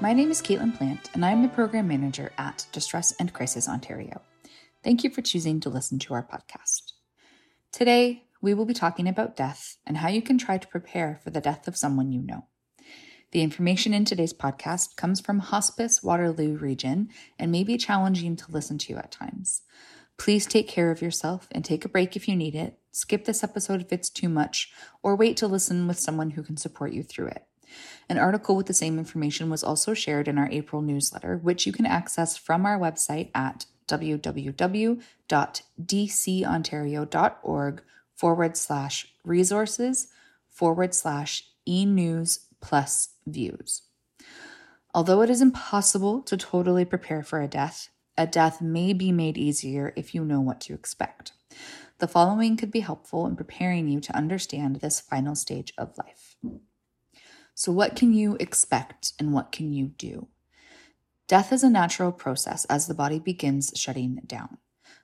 my name is Caitlin Plant, and I'm the Program Manager at Distress and Crisis Ontario. Thank you for choosing to listen to our podcast. Today, we will be talking about death and how you can try to prepare for the death of someone you know. The information in today's podcast comes from Hospice Waterloo Region and may be challenging to listen to at times. Please take care of yourself and take a break if you need it. Skip this episode if it's too much, or wait to listen with someone who can support you through it. An article with the same information was also shared in our April newsletter, which you can access from our website at www.dcontario.org forward slash resources forward slash e news plus views. Although it is impossible to totally prepare for a death, a death may be made easier if you know what to expect. The following could be helpful in preparing you to understand this final stage of life. So, what can you expect and what can you do? Death is a natural process as the body begins shutting down.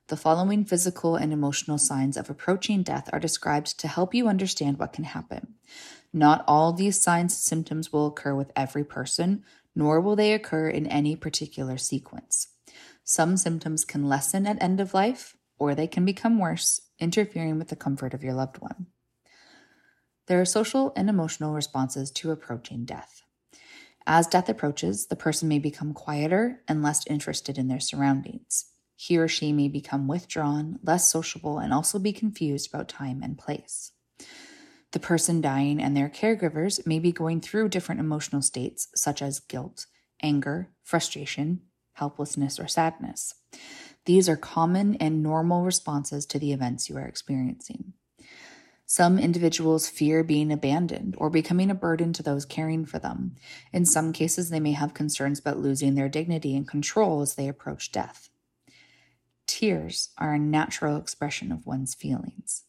The following physical and emotional signs of approaching death are described to help you understand what can happen. Not all these signs and symptoms will occur with every person, nor will they occur in any particular sequence. Some symptoms can lessen at end of life, or they can become worse, interfering with the comfort of your loved one. There are social and emotional responses to approaching death. As death approaches, the person may become quieter and less interested in their surroundings. He or she may become withdrawn, less sociable, and also be confused about time and place. The person dying and their caregivers may be going through different emotional states, such as guilt, anger, frustration, helplessness, or sadness. These are common and normal responses to the events you are experiencing. Some individuals fear being abandoned or becoming a burden to those caring for them. In some cases, they may have concerns about losing their dignity and control as they approach death. Tears are a natural expression of one's feelings.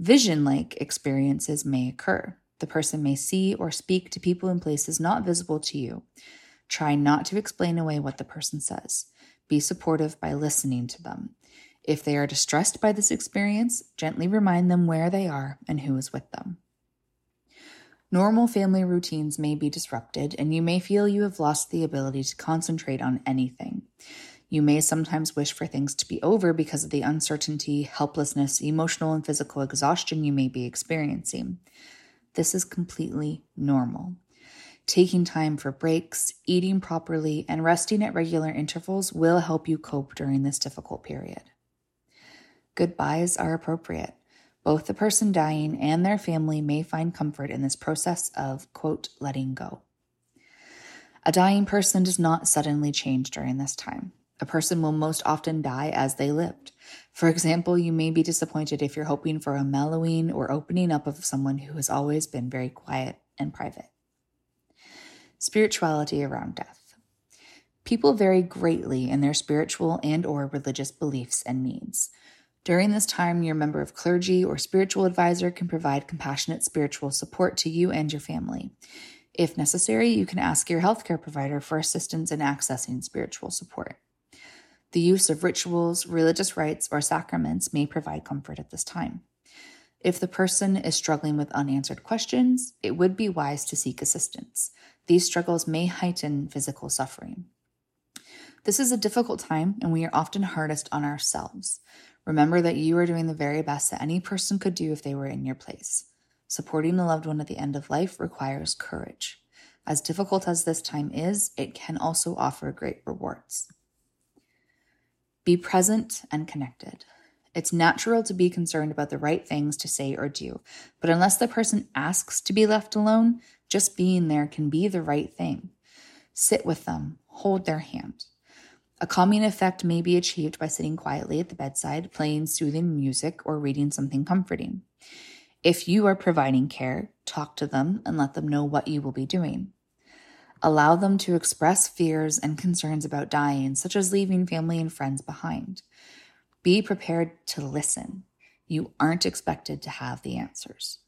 Vision like experiences may occur. The person may see or speak to people in places not visible to you. Try not to explain away what the person says. Be supportive by listening to them. If they are distressed by this experience, gently remind them where they are and who is with them. Normal family routines may be disrupted, and you may feel you have lost the ability to concentrate on anything. You may sometimes wish for things to be over because of the uncertainty, helplessness, emotional and physical exhaustion you may be experiencing. This is completely normal. Taking time for breaks, eating properly, and resting at regular intervals will help you cope during this difficult period goodbyes are appropriate. Both the person dying and their family may find comfort in this process of, quote, letting go. A dying person does not suddenly change during this time. A person will most often die as they lived. For example, you may be disappointed if you're hoping for a mellowing or opening up of someone who has always been very quiet and private. Spirituality around death. People vary greatly in their spiritual and or religious beliefs and needs. During this time, your member of clergy or spiritual advisor can provide compassionate spiritual support to you and your family. If necessary, you can ask your healthcare provider for assistance in accessing spiritual support. The use of rituals, religious rites, or sacraments may provide comfort at this time. If the person is struggling with unanswered questions, it would be wise to seek assistance. These struggles may heighten physical suffering. This is a difficult time, and we are often hardest on ourselves. Remember that you are doing the very best that any person could do if they were in your place. Supporting a loved one at the end of life requires courage. As difficult as this time is, it can also offer great rewards. Be present and connected. It's natural to be concerned about the right things to say or do, but unless the person asks to be left alone, just being there can be the right thing. Sit with them, hold their hand. A calming effect may be achieved by sitting quietly at the bedside, playing soothing music, or reading something comforting. If you are providing care, talk to them and let them know what you will be doing. Allow them to express fears and concerns about dying, such as leaving family and friends behind. Be prepared to listen. You aren't expected to have the answers.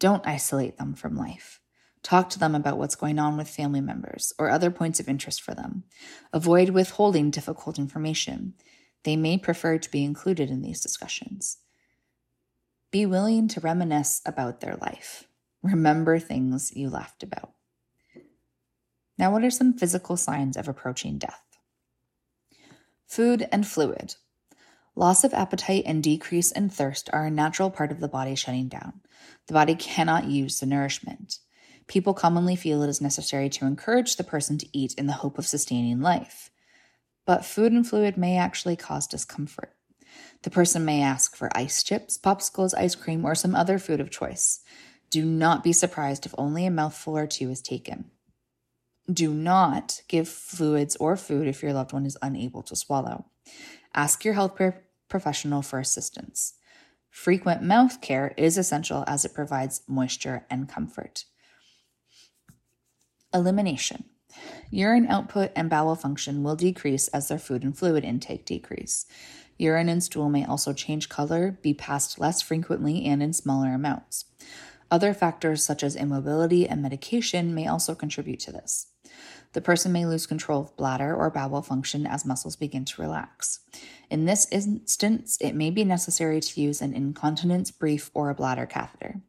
Don't isolate them from life. Talk to them about what's going on with family members or other points of interest for them. Avoid withholding difficult information. They may prefer to be included in these discussions. Be willing to reminisce about their life. Remember things you laughed about. Now, what are some physical signs of approaching death? Food and fluid. Loss of appetite and decrease in thirst are a natural part of the body shutting down. The body cannot use the nourishment. People commonly feel it is necessary to encourage the person to eat in the hope of sustaining life. But food and fluid may actually cause discomfort. The person may ask for ice chips, popsicles, ice cream, or some other food of choice. Do not be surprised if only a mouthful or two is taken. Do not give fluids or food if your loved one is unable to swallow. Ask your health professional for assistance. Frequent mouth care is essential as it provides moisture and comfort. Elimination. Urine output and bowel function will decrease as their food and fluid intake decrease. Urine and stool may also change color, be passed less frequently, and in smaller amounts. Other factors such as immobility and medication may also contribute to this. The person may lose control of bladder or bowel function as muscles begin to relax. In this instance, it may be necessary to use an incontinence brief or a bladder catheter.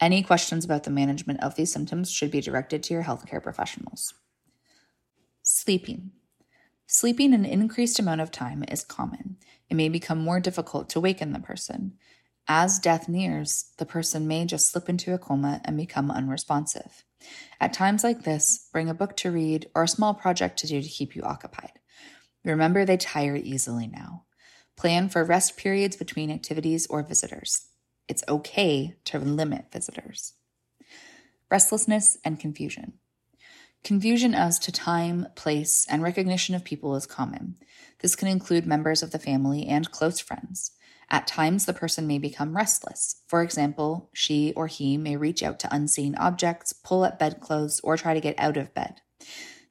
Any questions about the management of these symptoms should be directed to your healthcare professionals. Sleeping. Sleeping an increased amount of time is common. It may become more difficult to waken the person. As death nears, the person may just slip into a coma and become unresponsive. At times like this, bring a book to read or a small project to do to keep you occupied. Remember, they tire easily now. Plan for rest periods between activities or visitors. It's okay to limit visitors. Restlessness and confusion. Confusion as to time, place, and recognition of people is common. This can include members of the family and close friends. At times, the person may become restless. For example, she or he may reach out to unseen objects, pull at bedclothes, or try to get out of bed.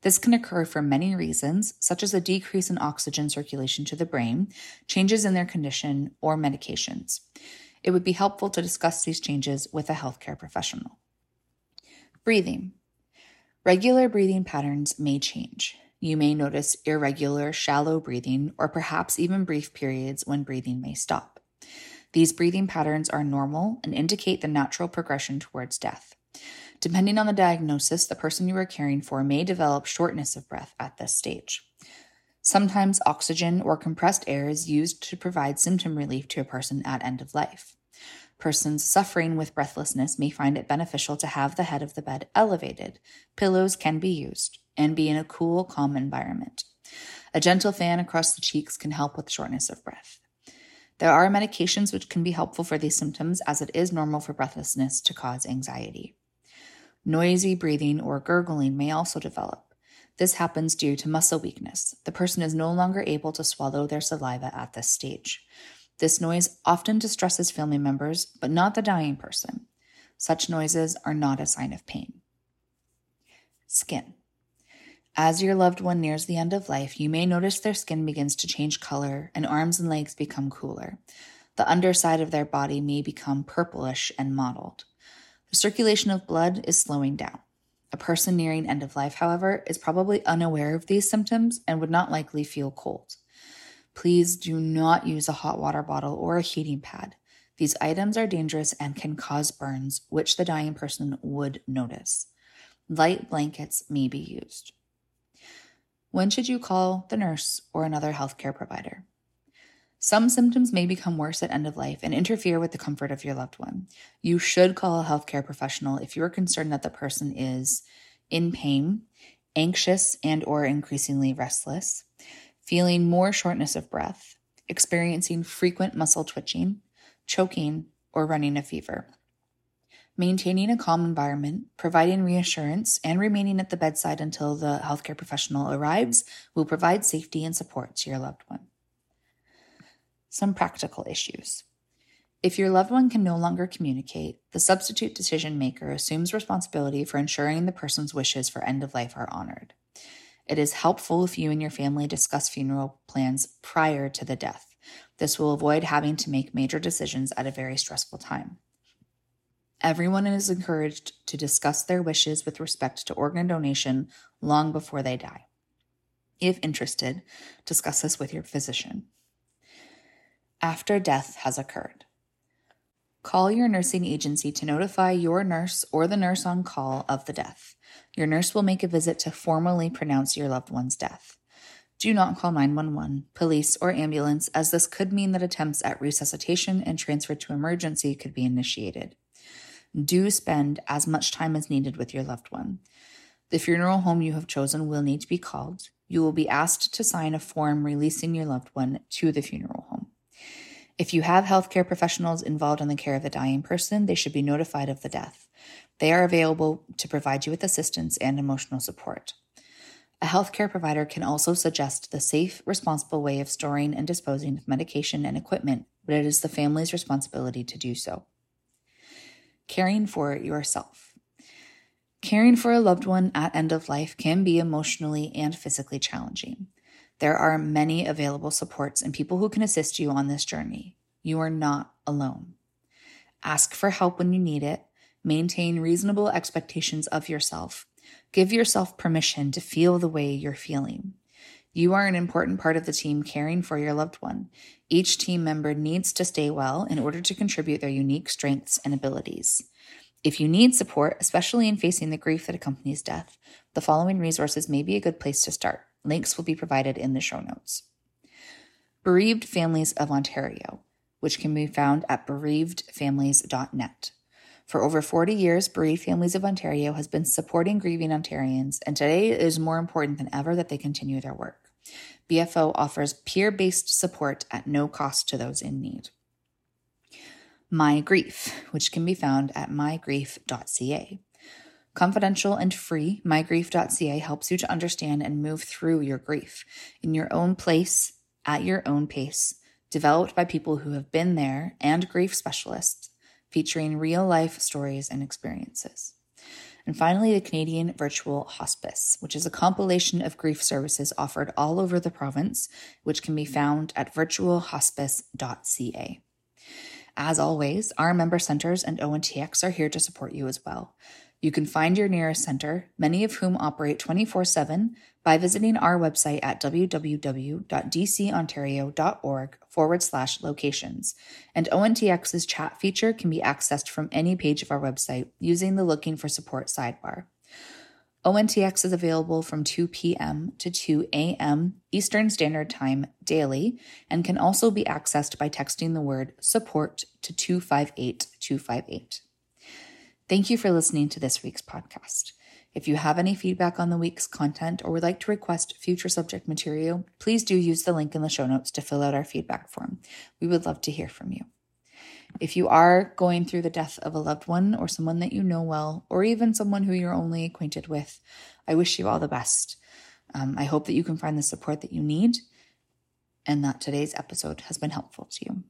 This can occur for many reasons, such as a decrease in oxygen circulation to the brain, changes in their condition, or medications. It would be helpful to discuss these changes with a healthcare professional. Breathing. Regular breathing patterns may change. You may notice irregular, shallow breathing, or perhaps even brief periods when breathing may stop. These breathing patterns are normal and indicate the natural progression towards death. Depending on the diagnosis, the person you are caring for may develop shortness of breath at this stage. Sometimes oxygen or compressed air is used to provide symptom relief to a person at end of life. Persons suffering with breathlessness may find it beneficial to have the head of the bed elevated. Pillows can be used and be in a cool, calm environment. A gentle fan across the cheeks can help with shortness of breath. There are medications which can be helpful for these symptoms, as it is normal for breathlessness to cause anxiety. Noisy breathing or gurgling may also develop. This happens due to muscle weakness. The person is no longer able to swallow their saliva at this stage. This noise often distresses family members, but not the dying person. Such noises are not a sign of pain. Skin. As your loved one nears the end of life, you may notice their skin begins to change color and arms and legs become cooler. The underside of their body may become purplish and mottled. The circulation of blood is slowing down. A person nearing end of life, however, is probably unaware of these symptoms and would not likely feel cold. Please do not use a hot water bottle or a heating pad. These items are dangerous and can cause burns, which the dying person would notice. Light blankets may be used. When should you call the nurse or another healthcare provider? Some symptoms may become worse at end of life and interfere with the comfort of your loved one. You should call a healthcare professional if you are concerned that the person is in pain, anxious and or increasingly restless, feeling more shortness of breath, experiencing frequent muscle twitching, choking, or running a fever. Maintaining a calm environment, providing reassurance, and remaining at the bedside until the healthcare professional arrives will provide safety and support to your loved one. Some practical issues. If your loved one can no longer communicate, the substitute decision maker assumes responsibility for ensuring the person's wishes for end of life are honored. It is helpful if you and your family discuss funeral plans prior to the death. This will avoid having to make major decisions at a very stressful time. Everyone is encouraged to discuss their wishes with respect to organ donation long before they die. If interested, discuss this with your physician. After death has occurred, call your nursing agency to notify your nurse or the nurse on call of the death. Your nurse will make a visit to formally pronounce your loved one's death. Do not call 911, police, or ambulance, as this could mean that attempts at resuscitation and transfer to emergency could be initiated do spend as much time as needed with your loved one. The funeral home you have chosen will need to be called. You will be asked to sign a form releasing your loved one to the funeral home. If you have healthcare professionals involved in the care of the dying person, they should be notified of the death. They are available to provide you with assistance and emotional support. A healthcare provider can also suggest the safe, responsible way of storing and disposing of medication and equipment, but it is the family's responsibility to do so caring for yourself. Caring for a loved one at end of life can be emotionally and physically challenging. There are many available supports and people who can assist you on this journey. You are not alone. Ask for help when you need it. Maintain reasonable expectations of yourself. Give yourself permission to feel the way you're feeling. You are an important part of the team caring for your loved one. Each team member needs to stay well in order to contribute their unique strengths and abilities. If you need support, especially in facing the grief that accompanies death, the following resources may be a good place to start. Links will be provided in the show notes. Bereaved Families of Ontario, which can be found at bereavedfamilies.net. For over 40 years, Bereaved Families of Ontario has been supporting grieving Ontarians, and today it is more important than ever that they continue their work. BFO offers peer based support at no cost to those in need. My Grief, which can be found at mygrief.ca. Confidential and free, mygrief.ca helps you to understand and move through your grief in your own place, at your own pace, developed by people who have been there and grief specialists, featuring real life stories and experiences. And finally, the Canadian Virtual Hospice, which is a compilation of grief services offered all over the province, which can be found at virtualhospice.ca. As always, our member centers and ONTX are here to support you as well. You can find your nearest center, many of whom operate 24 7, by visiting our website at www.dcontario.org forward slash locations. And ONTX's chat feature can be accessed from any page of our website using the Looking for Support sidebar. ONTX is available from 2 p.m. to 2 a.m. Eastern Standard Time daily and can also be accessed by texting the word support to 258 258. Thank you for listening to this week's podcast. If you have any feedback on the week's content or would like to request future subject material, please do use the link in the show notes to fill out our feedback form. We would love to hear from you. If you are going through the death of a loved one or someone that you know well, or even someone who you're only acquainted with, I wish you all the best. Um, I hope that you can find the support that you need and that today's episode has been helpful to you.